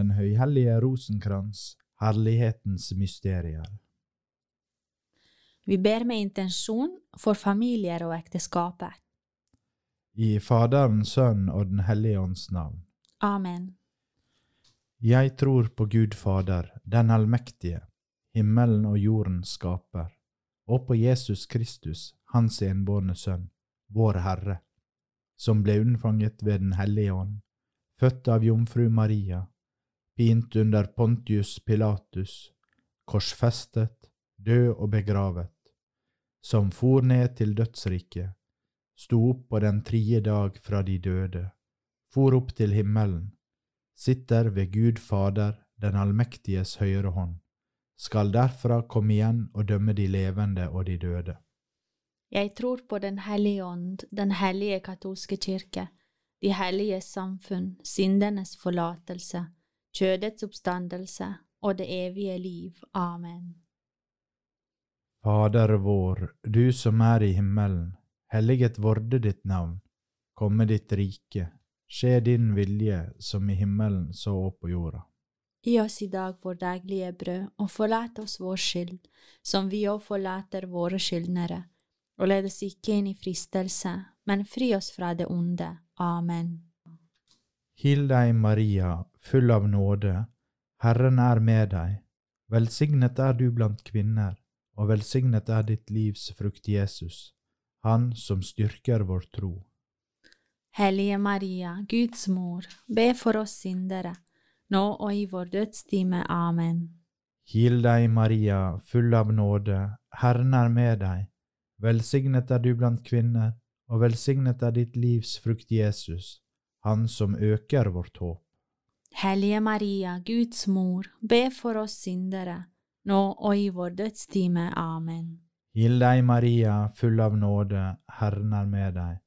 Den høyhellige rosenkrans, herlighetens mysterier. Vi ber med intensjon for familier og ekteskapet. I Faderen, Sønn og Den hellige ånds navn. Amen. Jeg tror på Gud Fader, den allmektige, himmelen og jorden skaper, og på Jesus Kristus, Hans enbårne Sønn, vår Herre, som ble unnfanget ved Den hellige ånd, født av jomfru Maria, pint under Pontius Pilatus, korsfästet, död och begravet, som for ned till dödsriket stod upp på den tredje dag från de döde, for upp till himmelen, sitter vid Gud Fader, den allmäktiges högra hand skall därför komma igen och döma de levande och de döda. Jag tror på Den helige ånd, den helige katolska kyrka, de hellige samfund syndernas förlåtelse kjødets oppstandelse og det evige liv. Amen. Fader vår, du som er i himmelen, helliget vorde ditt navn, komme ditt rike, skje din vilje som i himmelen så på jorda. Gi oss i dag vår daglige brød, og forlat oss vår skyld, som vi òg forlater våre skyldnere, og led oss ikke inn i fristelse, men fri oss fra det onde. Amen. Hil deg, Maria, full av nåde, Herren er med deg. Velsignet er du blant kvinner, og velsignet er ditt livs frukt, Jesus, Han som styrker vår tro. Hellige Maria, Guds mor, be for oss syndere, nå og i vår dødstime. Amen. Hil deg, Maria, full av nåde, Herren er med deg. Velsignet er du blant kvinner, og velsignet er ditt livs frukt, Jesus, Han som øker vårt håp. Hellige Maria, Guds mor, be for oss syndere, nå og i vår dødstime. Amen. Hil deg, Maria, full av nåde, Herren er med deg.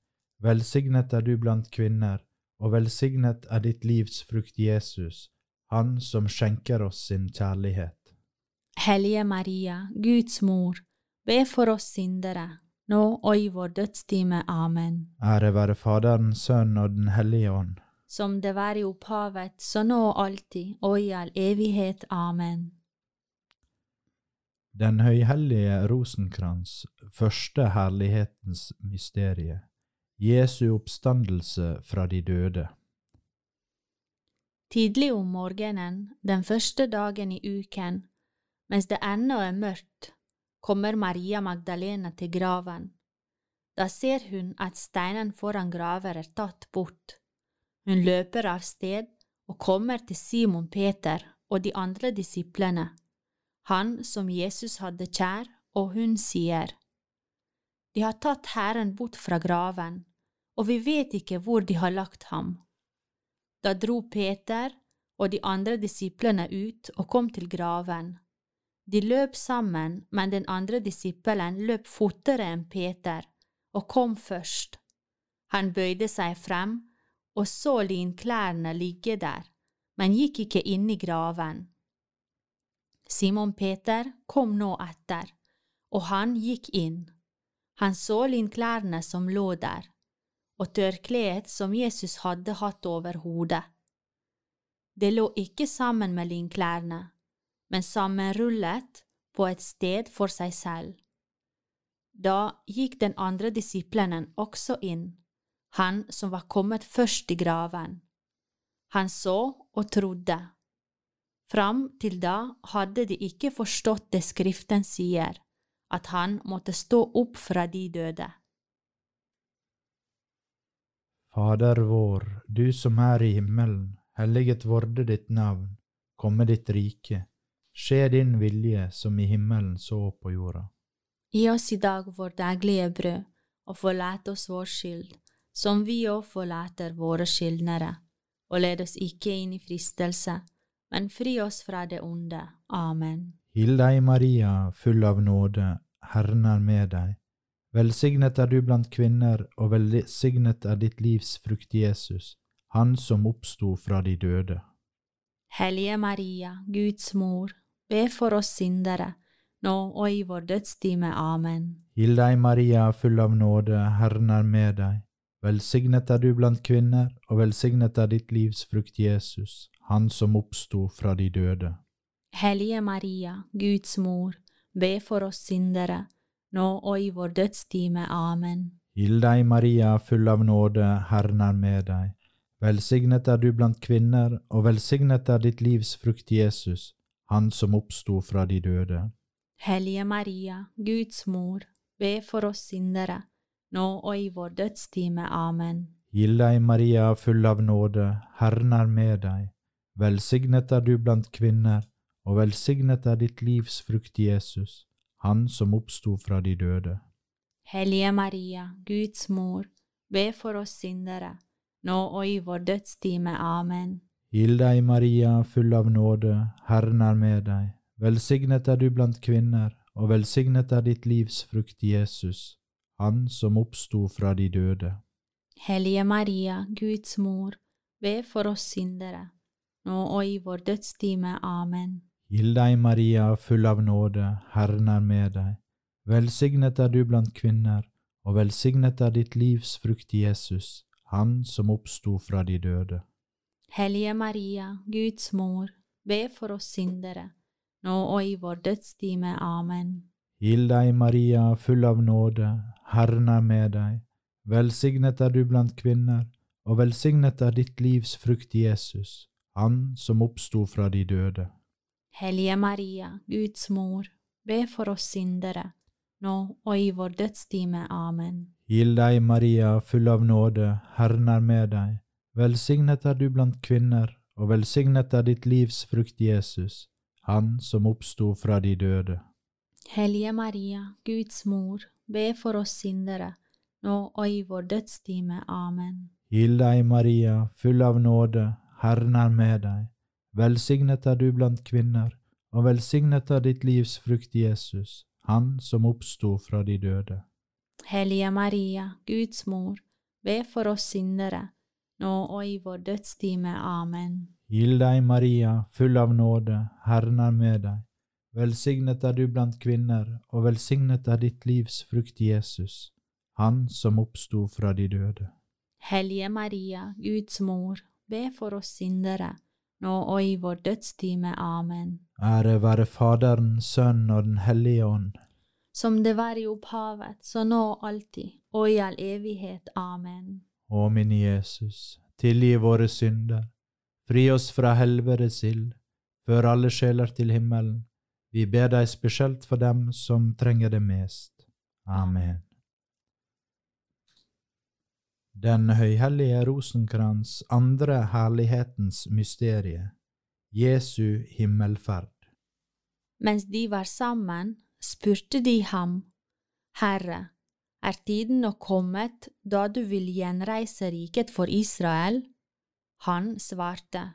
Velsignet er du blant kvinner, og velsignet er ditt livs frukt, Jesus, Han som skjenker oss sin kjærlighet. Hellige Maria, Guds mor, be for oss syndere, nå og i vår dødstime. Amen. Ære være Faderen, Sønnen og Den hellige ånd. Som det var i opphavet, så nå og alltid, og i all evighet. Amen. Den høyhellige rosenkrans, første herlighetens mysterie, Jesu oppstandelse fra de døde. Tidlig om morgenen, den første dagen i uken, mens det ennå er mørkt, kommer Maria Magdalena til graven. Da ser hun at steinen foran graver er tatt bort. Hon löper avsted och kommer till Simon Peter och de andra disciplerna, han som Jesus hade kär, och hon säger De har tagit Herren bort från graven, och vi vet inte var de har lagt ham. Då drog Peter och de andra disciplerna ut och kom till graven. De löp samman men den andra disippelen löp fortare än Peter och kom först. Han böjde sig fram och såg linkläderna ligga där, men gick icke in i graven. Simon Peter kom nå efter, och han gick in. Han såg linkläderna som låg där, och tørkleet som Jesus hade hatt över hodet. Det låg icke samman med linkläderna, men sammanrullat på ett sted för sig själv. Då gick den andra disciplinen också in han som var kommet først i graven. Han så og trodde. Fram til da hadde de ikke forstått det Skriften sier, at han måtte stå opp fra de døde. Fader vår, du som er i himmelen, helliget vorde ditt navn, komme ditt rike, skje din vilje som i himmelen så på jorda. Gi oss i dag vår daglige brød, og forlat oss vår skyld, som vi òg forlater våre skyldnere, og led oss ikke inn i fristelse, men fri oss fra det onde. Amen. Hil deg, Maria, full av nåde, Herren er med deg. Velsignet er du blant kvinner, og velsignet er ditt livs frukt, Jesus, Han som oppsto fra de døde. Hellige Maria, Guds mor, be for oss syndere, nå og i vår dødstime. Amen. Hil deg, Maria, full av nåde, Herren er med deg. Velsignet er du blant kvinner, og velsignet er ditt livs frukt, Jesus, Han som oppsto fra de døde. Hellige Maria, Guds mor, be for oss syndere, nå og i vår dødstime. Amen. Hill deg, Maria, full av nåde, Herren er med deg. Velsignet er du blant kvinner, og velsignet er ditt livs frukt, Jesus, Han som oppsto fra de døde. Hellige Maria, Guds mor, be for oss syndere, nå og i vår dødstime. Amen. Hill deg, Maria, full av nåde, Herren er med deg. Velsignet er du blant kvinner, og velsignet er ditt livs frukt, Jesus, Han som oppsto fra de døde. Hellige Maria, Guds mor, be for oss syndere, nå og i vår dødstime. Amen. Hill deg, Maria, full av nåde, Herren er med deg. Velsignet er du blant kvinner, og velsignet er ditt livs frukt, Jesus, Han som oppsto fra de døde. Hellige Maria, Guds mor, be for oss syndere, nå og i vår dødstime. Amen. Hill deg, Maria, full av nåde, Herren er med deg. Velsignet er du blant kvinner, og velsignet er ditt livs frukt, Jesus, Han som oppsto fra de døde. Hellige Maria, Guds mor, be for oss syndere, nå og i vår dødstime. Amen. Hill deg, Maria, full av nåde, Herren er med deg. Velsignet er du blant kvinner, og velsignet er ditt livs frukt, Jesus, Han som oppsto fra de døde. Hellige Maria, Guds mor, be for oss syndere, nå og i vår dødstime. Amen. Hill deg, Maria, full av nåde, Herren er med deg. Velsignet er du blant kvinner, og velsignet er ditt livs frukt, Jesus, Han som oppsto fra de døde. Hellige Maria, Guds mor, be for oss syndere, nå og i vår dødstime. Amen. Hill deg, Maria, full av nåde, Herren er med deg. Velsignet er du blant kvinner, og velsignet er ditt livs frukt, Jesus, Han som oppsto fra de døde. Hellige Maria, Guds mor, be for oss syndere, nå og i vår dødstime. Amen. Hill deg, Maria, full av nåde, Herren er med deg. Velsignet er du blant kvinner, og velsignet er ditt livs frukt, Jesus, Han som oppsto fra de døde. Hellige Maria, Guds mor, be for oss syndere, nå og i vår dødstime. Amen. Ære være Faderen, Sønnen og Den hellige ånd. Som det var i opphavet, så nå og alltid, og i all evighet. Amen. Å min Jesus, tilgi våre synder, fri oss fra helvetes ild, før alle sjeler til himmelen. Vi ber dig speciellt för dem som tränger det mest. Amen. Den høyhellige rosenkrans andra härlighetens mysterie, Jesu himmelfärd. Medan de var samman spurte de ham, Herre, är tiden nå kommet då du vill gjenreise riket för Israel? Han svarte,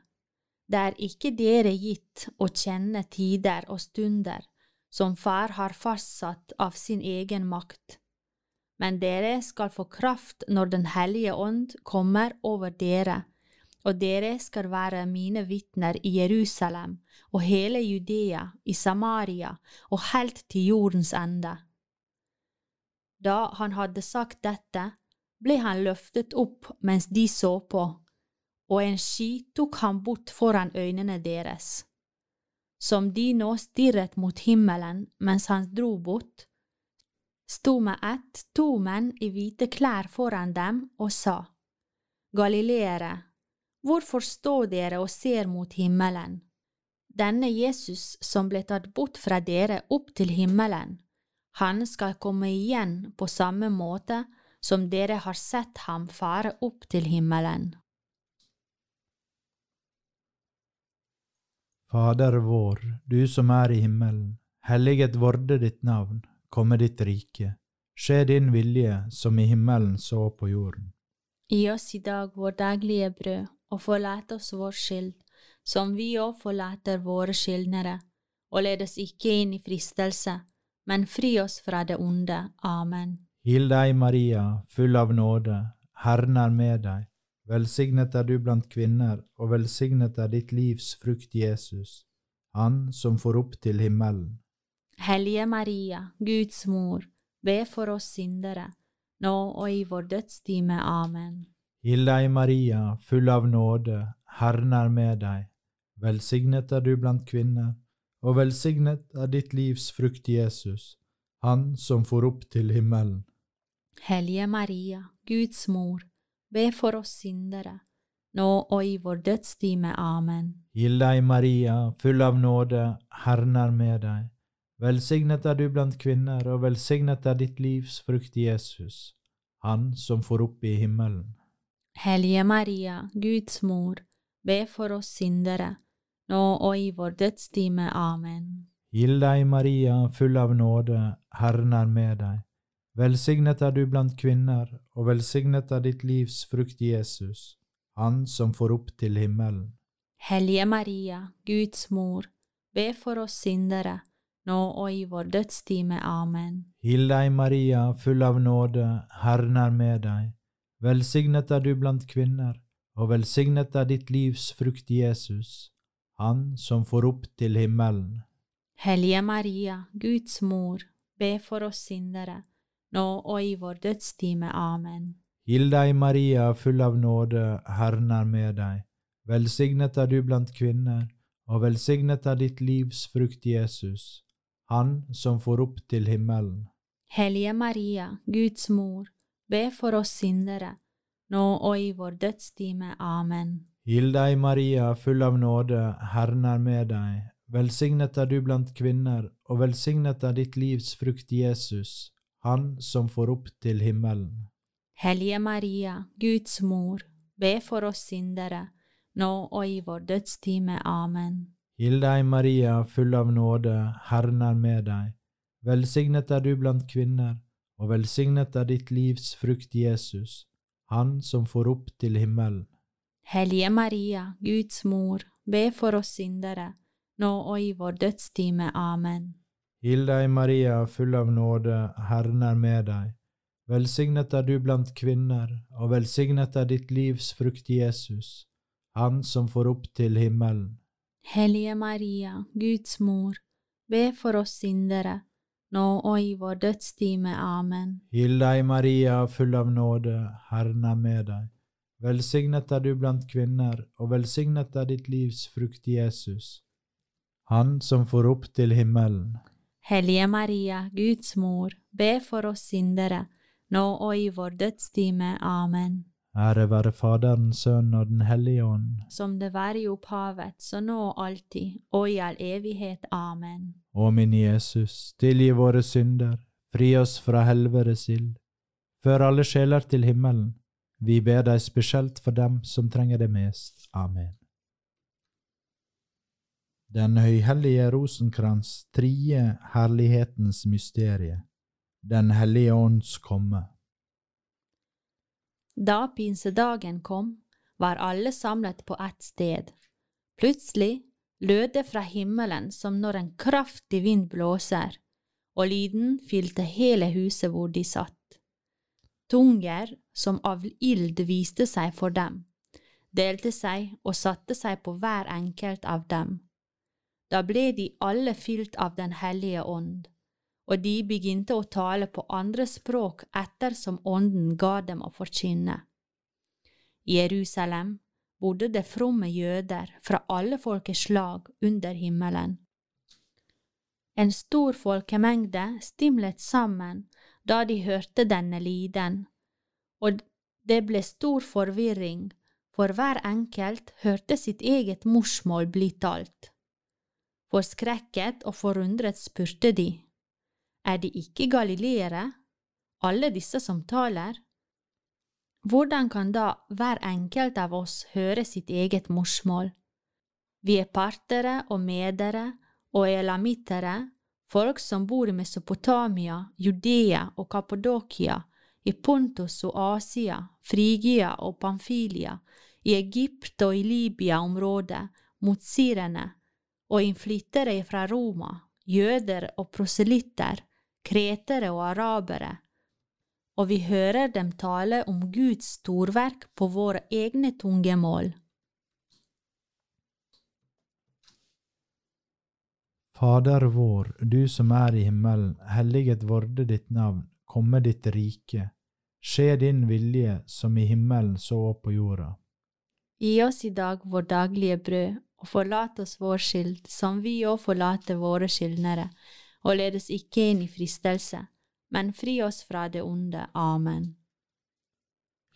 det er ikke dere gitt å kjenne tider og stunder som Far har fastsatt av sin egen makt, men dere skal få kraft når Den hellige ånd kommer over dere, og dere skal være mine vitner i Jerusalem og hele Judea, i Samaria og helt til jordens ende. Da han hadde sagt dette, ble han løftet opp mens de så på, och en sky tog han bort föran ögonen deras. Som de nå stirret mot himmelen mens han drog bort, stod med ett to i vita kläder föran dem och sa, Galileere, varför står dere och ser mot himmelen? Denne Jesus som blev tatt bort från dere upp till himmelen, han ska komma igen på samma måte som dere har sett ham fara upp till himmelen. Fader vår, du som er i himmelen, helliget vorde ditt navn, komme ditt rike. Skje din vilje, som i himmelen så på jorden. Gi oss i dag vår daglige brød, og forlat oss vår skyld, som vi òg forlater våre skyldnere, og led oss ikke inn i fristelse, men fri oss fra det onde. Amen. Hill deg, Maria, full av nåde, Herren er med deg. Velsignet er du blant kvinner, og velsignet er ditt livs frukt, Jesus, Han som får opp til himmelen. Hellige Maria, Guds mor, be for oss syndere, nå og i vår dødstime. Amen. Hill deg, Maria, full av nåde, Herren er med deg. Velsignet er du blant kvinner, og velsignet er ditt livs frukt, Jesus, Han som får opp til himmelen. Hellige Maria, Guds mor, be for oss syndere, nå og i vår dødstime. Amen. Hill deg, Maria, full av nåde, Herren er med deg. Velsignet er du blant kvinner, og velsignet er ditt livs frukt, Jesus, Han som får opp i himmelen. Hellige Maria, Guds mor, be for oss syndere, nå og i vår dødstime. Amen. Hill deg, Maria, full av nåde, Herren er med deg. Velsignet er du blant kvinner, og velsignet er ditt livs frukt, Jesus, Han som får opp til himmelen. Hellige Maria, Guds mor, be for oss syndere, nå og i vår dødstime. Amen. Hill deg, Maria, full av nåde, Herren er med deg. Velsignet er du blant kvinner, og velsignet er ditt livs frukt, Jesus, Han som får opp til himmelen. Hellige Maria, Guds mor, be for oss syndere, nå og i vår dødstime. Amen. Hill deg, Maria, full av nåde, Herren er med deg. Velsignet er du blant kvinner, og velsignet er ditt livs frukt, Jesus, Han som får opp til himmelen. Hellige Maria, Guds mor, be for oss syndere, nå og i vår dødstime. Amen. Hill deg, Maria, full av nåde, Herren er med deg. Velsignet er du blant kvinner, og velsignet er ditt livs frukt, Jesus, Han som får opp til himmelen. Hellige Maria, Guds mor, be for oss syndere, nå og i vår dødstime. Amen. Hill deg, Maria, full av nåde, Herren er med deg. Velsignet er du blant kvinner, og velsignet er ditt livs frukt, Jesus, Han som får opp til himmelen. Hellige Maria, Guds mor, be for oss syndere, nå og i vår dødstime. Amen. Hill deg, Maria, full av nåde, Herren er med deg. Velsignet er du blant kvinner, og velsignet er ditt livs frukt, Jesus, Han som får opp til himmelen. Hellige Maria, Guds mor, be for oss syndere, nå og i vår dødstime. Amen. Hill deg, Maria, full av nåde, Herren er med deg. Velsignet er du blant kvinner, og velsignet er ditt livs frukt, Jesus, Han som får opp til himmelen. Hellige Maria, Guds mor, be for oss syndere, nå og i vår dødstime. Amen. Ære være Faderen, Sønnen og Den hellige ånd, Som det var i opphavet, så nå alltid, og i all evighet. Amen. Å min Jesus, tilgi våre synder, fri oss fra helvetes ild. Før alle sjeler til himmelen. Vi ber deg spesielt for dem som trenger det mest. Amen. Den høyhellige rosenkrans trie herlighetens mysterie. Den hellige ånds komme. Da pinsedagen kom, var alle samlet på ett sted. Plutselig lød det fra himmelen som når en kraftig vind blåser, og lyden fylte hele huset hvor de satt. Tunger som av ild viste seg for dem, delte seg og satte seg på hver enkelt av dem. Da ble de alle fylt av Den hellige ånd, og de begynte å tale på andre språk ettersom Ånden ga dem å forkynne. I Jerusalem bodde det fromme jøder fra alle folkeslag under himmelen. En stor folkemengde stimlet sammen da de hørte denne lyden, og det ble stor forvirring, for hver enkelt hørte sitt eget morsmål bli talt. Forskrekket og forundret spurte de, er de ikke galileere, alle disse som taler? Hvordan kan da hver enkelt av oss høre sitt eget morsmål? Vi er partere og medere og elamittere, folk som bor i Mesopotamia, Judea og Kappadokia, i Pontus og Asia, Frigia og Pamfilia, i Egypt og i Libya-området, mot syrene, og innflyttere fra Roma, jøder og proselytter, kretere og arabere, og vi hører dem tale om Guds storverk på våre egne tungemål. Fader vår, du som er i himmelen, helliget vorde ditt navn, komme ditt rike. Skje din vilje som i himmelen så på jorda. Gi oss i dag vår daglige brød, og forlat oss vår skyld, som vi òg forlater våre skyldnere, og led oss ikke inn i fristelse, men fri oss fra det onde. Amen.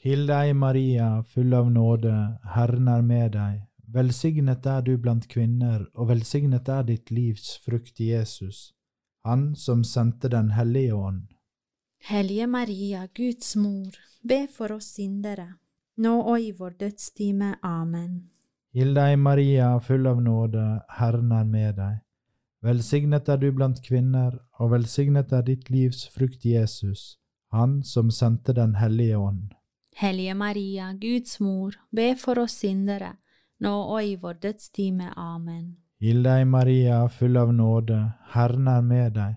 Hill deg, Maria, full av nåde, Herren er med deg. Velsignet er du blant kvinner, og velsignet er ditt livs frukt, Jesus, Han som sendte Den hellige ånd. Hellige Maria, Guds mor, be for oss syndere, nå og i vår dødstime. Amen. Hill deg, Maria, full av nåde, Herren er med deg. Velsignet er du blant kvinner, og velsignet er ditt livs frukt, Jesus, Han som sendte Den hellige ånd. Hellige Maria, Guds mor, be for oss syndere, nå og i vår dødstime. Amen. Hill deg, Maria, full av nåde, Herren er med deg.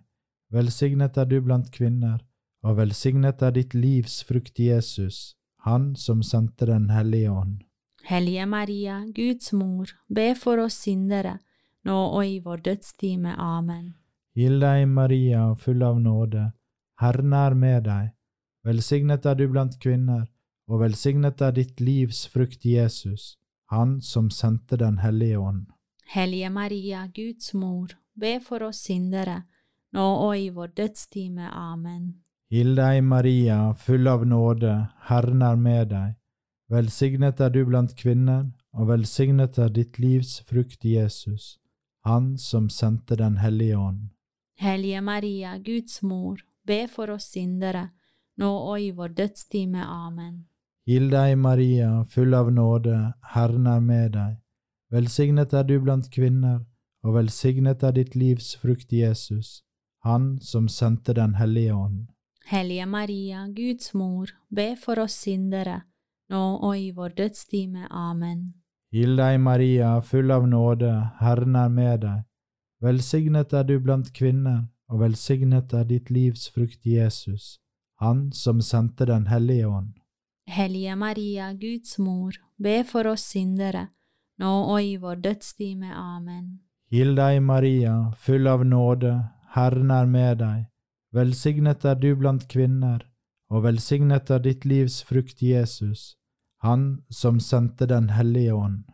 Velsignet er du blant kvinner, og velsignet er ditt livs frukt, Jesus, Han som sendte Den hellige ånd. Hellige Maria, Guds mor, be for oss syndere, nå og i vår dødstime. Amen. Hill deg, Maria, full av nåde, Herren er med deg. Velsignet er du blant kvinner, og velsignet er ditt livs frukt, Jesus, Han som sendte Den hellige ånd. Hellige Maria, Guds mor, be for oss syndere, nå og i vår dødstime. Amen. Hill deg, Maria, full av nåde, Herren er med deg. Velsignet er du blant kvinner, og velsignet er ditt livs frukt, Jesus, Han som sendte Den hellige ånd. Hellige Maria, Guds mor, be for oss syndere, nå og i vår dødstime. Amen. Hill deg, Maria, full av nåde, Herren er med deg. Velsignet er du blant kvinner, og velsignet er ditt livs frukt, Jesus, Han som sendte Den hellige ånd. Hellige Maria, Guds mor, be for oss syndere, nå og i vår dødstime. Amen. Hill deg, Maria, full av nåde, Herren er med deg. Velsignet er du blant kvinner, og velsignet er ditt livs frukt, Jesus, Han som sendte Den hellige ånd. Hellige Maria, Guds mor, be for oss syndere, nå og i vår dødstime. Amen. Hill deg, Maria, full av nåde, Herren er med deg. Velsignet er du blant kvinner, og velsignet er ditt livs frukt, Jesus, Han som sendte Den hellige ånd.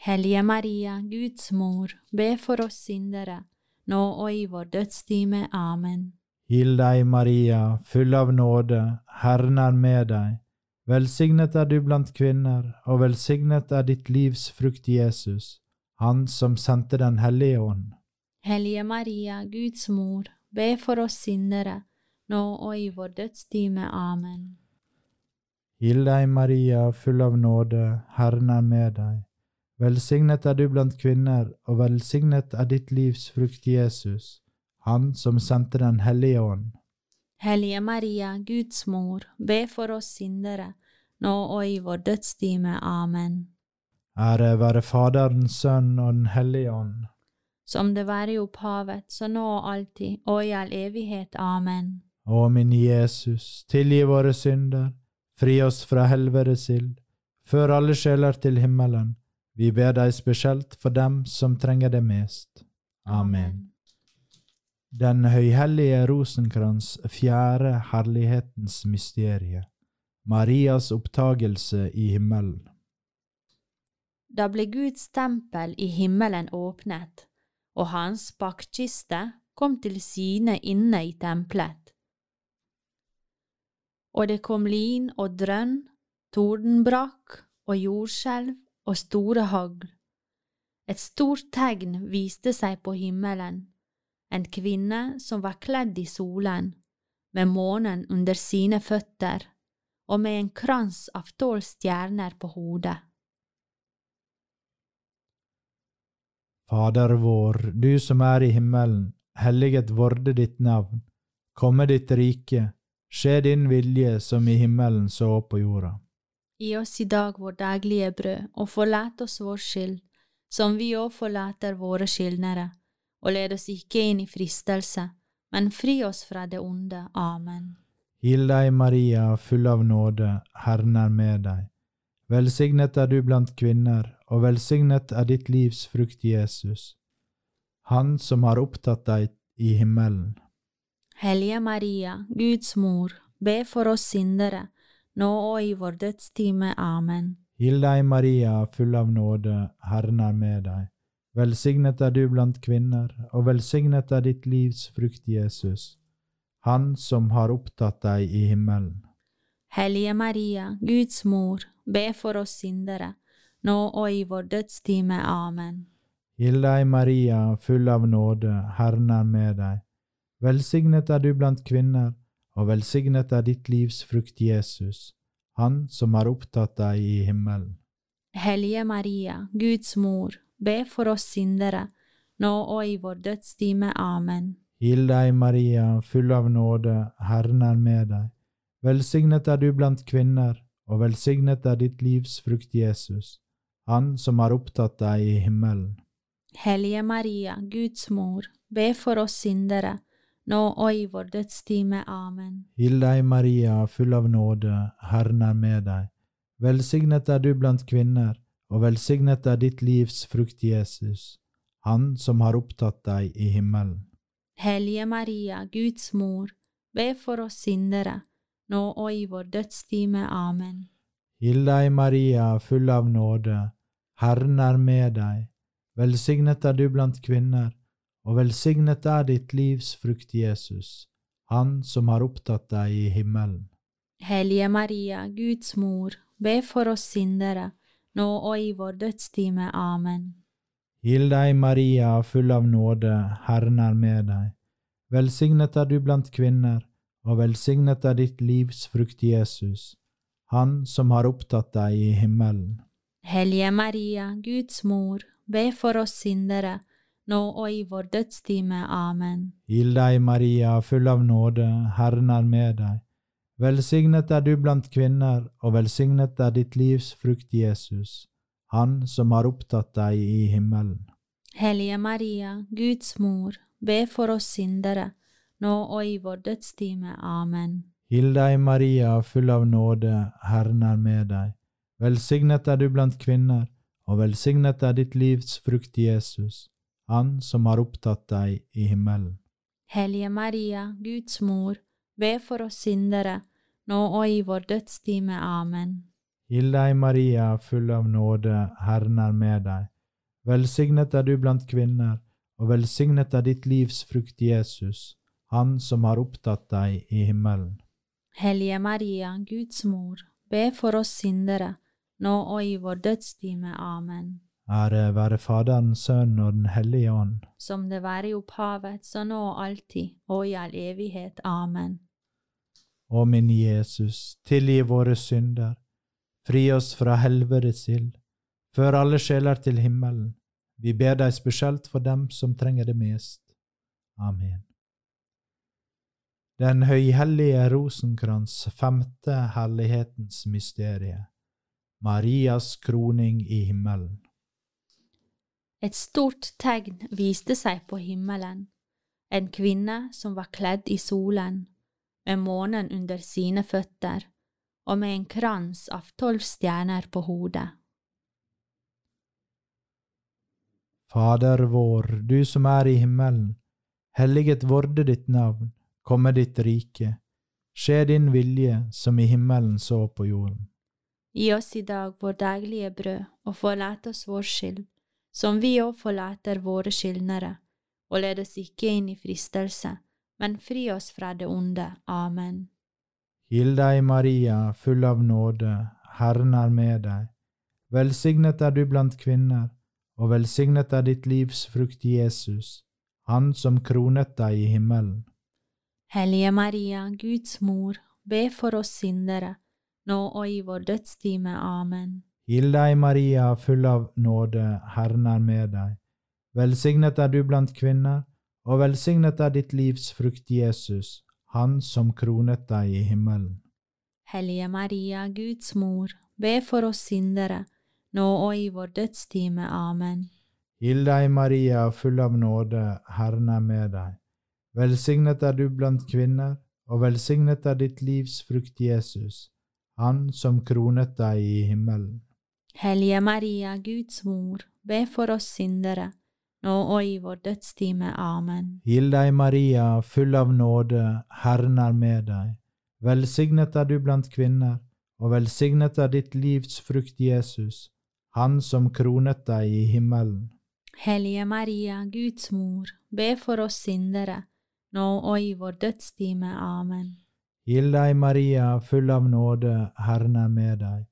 Hellige Maria, Guds mor, be for oss syndere, nå og i vår dødstime. Amen. Hill deg, Maria, full av nåde, Herren er med deg. Velsignet er du blant kvinner, og velsignet er ditt livs frukt, Jesus, Han som sendte Den hellige ånd. Hellige Maria, Guds mor, be for oss syndere, nå og i vår dødstime. Amen. Hill deg, Maria, full av nåde, Herren er med deg. Velsignet er du blant kvinner, og velsignet er ditt livs frukt, Jesus, Han som sendte Den hellige ånd. Hellige Maria, Guds mor, be for oss syndere, nå og i vår dødstime. Amen. Ære være Faderen, Sønnen og Den hellige ånd. Som det være i opphavet, så nå og alltid, og i all evighet. Amen. Å min Jesus, tillge våra synder, fri oss från helvetets ild, för alla själar till himmelen. Vi ber dig speciellt för dem som tränger det mest. Amen. Den höjhelige rosenkrans fjärde härlighetens mysterie. Marias upptagelse i himmelen. Då blev Guds tempel i himmelen öppnat och hans packkista kom till syne inne i templet och det kom lin och drön, tordenbrak och jordskälv och stora hagl. Ett stort tegn viste sig på himmelen, en kvinna som var klädd i solen, med månen under sina fötter och med en krans av tolv stjärnor på hodet. Fader vår, du som är i himmelen, helliget vorde ditt namn. Komme ditt rike, skje din vilje som i himmelen så på jorda. Gi oss i dag vår daglige brød, og forlat oss vår skyld, som vi òg forlater våre skyldnere, og led oss ikke inn i fristelse, men fri oss fra det onde. Amen. Hill deg, Maria, full av nåde, Herren er med deg. Velsignet er du blant kvinner, og velsignet er ditt livs frukt, Jesus, Han som har opptatt deg i himmelen. Hellige Maria, Guds mor, be for oss syndere, nå og i vår dødstime. Amen. Hill deg, Maria, full av nåde, Herren er med deg. Velsignet er du blant kvinner, og velsignet er ditt livs frukt, Jesus. Han som har opptatt deg i himmelen. Hellige Maria, Guds mor, be for oss syndere, nå og i vår dødstime. Amen. Hill deg, Maria, full av nåde, Herren er med deg. Velsignet er du blant kvinner, og velsignet er ditt livs frukt, Jesus, Han som har opptatt deg i himmelen. Hellige Maria, Guds mor, be for oss syndere, nå og i vår dødstime. Amen. Hill deg, Maria, full av nåde, Herren er med deg. Velsignet er du blant kvinner, og velsignet er ditt livs frukt, Jesus, Han som har opptatt deg i himmelen. Hellige Maria, Guds mor, be for oss syndere, nå og i vår dødstime. Amen. Hill deg, Maria, full av nåde, Herren er med deg. Velsignet er du blant kvinner, og velsignet er ditt livs frukt, Jesus, Han som har opptatt deg i himmelen. Hellige Maria, Guds mor, be for oss syndere, nå og i vår dødstime. Amen. Hill deg, Maria, full av nåde, Herren er med deg. Velsignet er du blant kvinner, og velsignet er ditt livs frukt, Jesus, Han som har opptatt deg i himmelen. Hellige Maria, Guds mor, be for oss syndere, nå og i vår dødstime. Amen. Hill deg, Maria, full av nåde, Herren er med deg. Velsignet er du blant kvinner, og velsignet er ditt livs frukt, Jesus, Han som har opptatt deg i himmelen. Hellige Maria, Guds mor, be for oss syndere, nå og i vår dødstime. Amen. Hill deg, Maria, full av nåde, Herren er med deg. Velsignet er du blant kvinner, og velsignet er ditt livs frukt, Jesus, Han som har opptatt deg i himmelen. Hellige Maria, Guds mor, be for oss syndere, nå og i vår dødstime. Amen. Hill deg, Maria, full av nåde, Herren er med deg. Velsignet er du blant kvinner, og velsignet er ditt livs frukt, Jesus, Han som har opptatt deg i himmelen. Hellige Maria, Guds mor, be for oss syndere, nå og i vår dødstime. Amen. Hill deg, Maria, full av nåde, Herren er med deg. Velsignet er du blant kvinner, og velsignet er ditt livs frukt, Jesus, Han som har opptatt deg i himmelen. Hellige Maria, Guds mor, be for oss syndere, nå og i vår dødstime. Amen. Ære være Faderen, Sønnen og Den hellige ånd. Som det være i opphavet, så nå og alltid, og i all evighet. Amen. Å min Jesus, tilgi våre synder, fri oss fra helvetes ild, før alle sjeler til himmelen. Vi ber deg spesielt for dem som trenger det mest. Amen. Den høyhellige rosenkrans femte herlighetens mysterie. Marias kroning i himmelen. Et stort tegn viste seg på himmelen, en kvinne som var kledd i solen, med månen under sine føtter og med en krans av tolv stjerner på hodet. Fader vår, du som er i himmelen. Helliget vorde ditt navn, komme ditt rike. Skje din vilje, som i himmelen så på jorden. Gi oss i dag vår daglige brød, og forlat oss vår skyld, som vi òg forlater våre skyldnere, og led oss ikke inn i fristelse, men fri oss fra det onde. Amen. Hill deg, Maria, full av nåde, Herren er med deg. Velsignet er du blant kvinner, og velsignet er ditt livs frukt, Jesus, Han som kronet deg i himmelen. Hellige Maria, Guds mor, be for oss syndere, nå og i vår dødstime. Amen. Hill deg, Maria, full av nåde, Herren er med deg. Velsignet er du blant kvinner, og velsignet er ditt livs frukt, Jesus, Han som kronet deg i himmelen. Hellige Maria, Guds mor, be for oss syndere, nå og i vår dødstime. Amen. Hill deg, Maria, full av nåde, Herren er med deg. Velsignet er du blant kvinner, og velsignet er ditt livs frukt, Jesus, Han som kronet deg i himmelen. Hellige Maria, Guds mor, be for oss syndere, nå og i vår dødstime. Amen. Hill deg, Maria, full av nåde, Herren er med deg. Velsignet er du blant kvinner, og velsignet er ditt livs frukt, Jesus, han som kronet deg i himmelen. Hellige Maria, Guds mor, be for oss syndere, nå og i vår dødstime. Amen. Hill deg, Maria, full av nåde, Herren er med deg.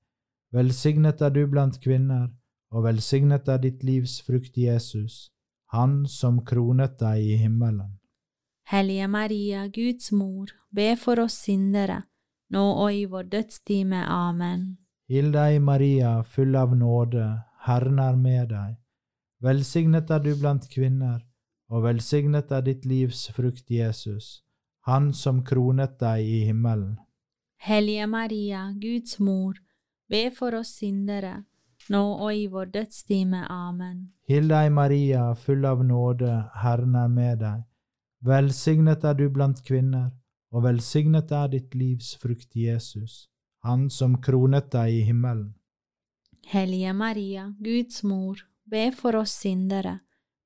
Velsignet er du blant kvinner, og velsignet er ditt livs frukt, Jesus, han som kronet deg i himmelen. Hellige Maria, Guds mor, be for oss syndere, nå og i vår dødstime. Amen. Hill deg, Maria, full av nåde, Herren er med deg. Velsignet er du blant kvinner, og velsignet er ditt livs frukt, Jesus, han som kronet deg i himmelen. Hellige Maria, Guds mor, be for oss syndere, nå og i vår dødstime. Amen. Hill deg, Maria, full av nåde, Herren er med deg. Velsignet er du blant kvinner, og velsignet er ditt livs frukt, Jesus, han som kronet deg i himmelen. Hellige Maria, Guds mor, be for oss syndere,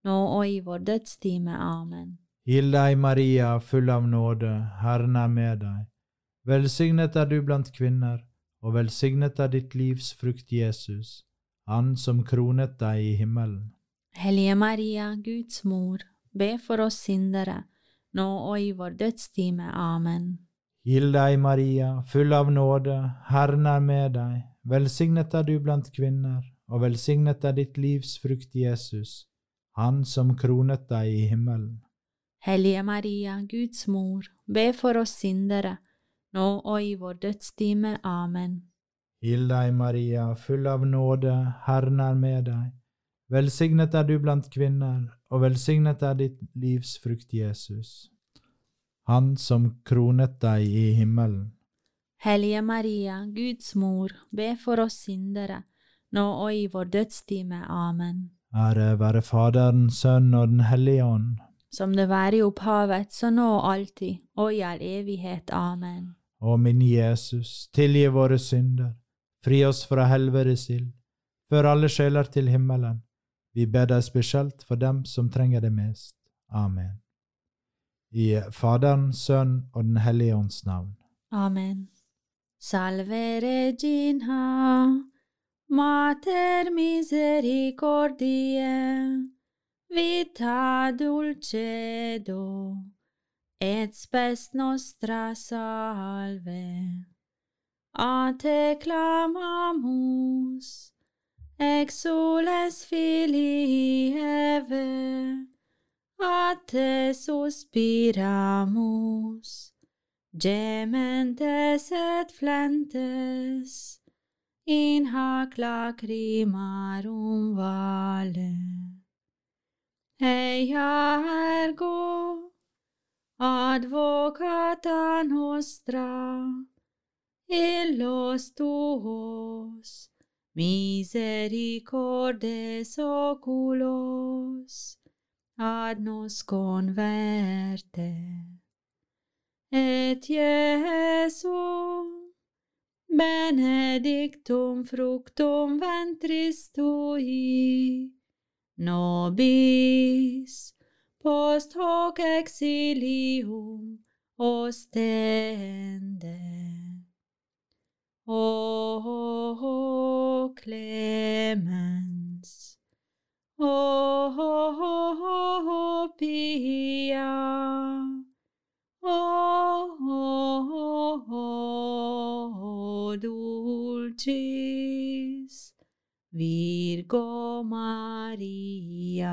nå og i vår dødstime. Amen. Hill deg, Maria, full av nåde, Herren er med deg. Velsignet er du blant kvinner, og velsignet er ditt livs frukt, Jesus, han som kronet deg i himmelen. Hellige Maria, Guds mor, be for oss syndere, nå og i vår dødstime. Amen. Hill deg, Maria, full av nåde, Herren er med deg. Velsignet er du blant kvinner, og velsignet er ditt livs frukt, Jesus, han som kronet deg i himmelen. Hellige Maria, Guds mor, be for oss syndere, nå og i vår dødstime. Amen. Hill deg, Maria, full av nåde, Herren er med deg. Velsignet er du blant kvinner, og velsignet er ditt livs frukt, Jesus, han som kronet deg i himmelen. Hellige Maria, Guds mor, be for oss syndere, nå og i vår dødstime. Amen. Ære være Faderen, Sønnen og Den hellige ånd, Som det være i opphavet, så nå og alltid, og i all evighet. Amen. O min Jesus, tillge våra synder, fri oss från helvetes ild, För alla själar till himmelen. Vi ber dig speciellt för dem som tränger det mest. Amen. I Faderns, Sønn och Den helige Andes namn. Amen. Salve Regina, Mater misericordiae, vita dulcedo, et spes nostra salve. A te clamamus, exules filii Eve, a te suspiramus, gementes et flentes, in hac lacrimarum vale. Eia ergo, advocata nostra, illos tuos, misericordes oculos, ad nos converte. Et Iesu benedictum fructum ventris tui, nobis post hoc exilium ostende. O clemens, O pia, O dulcis Virgo Maria.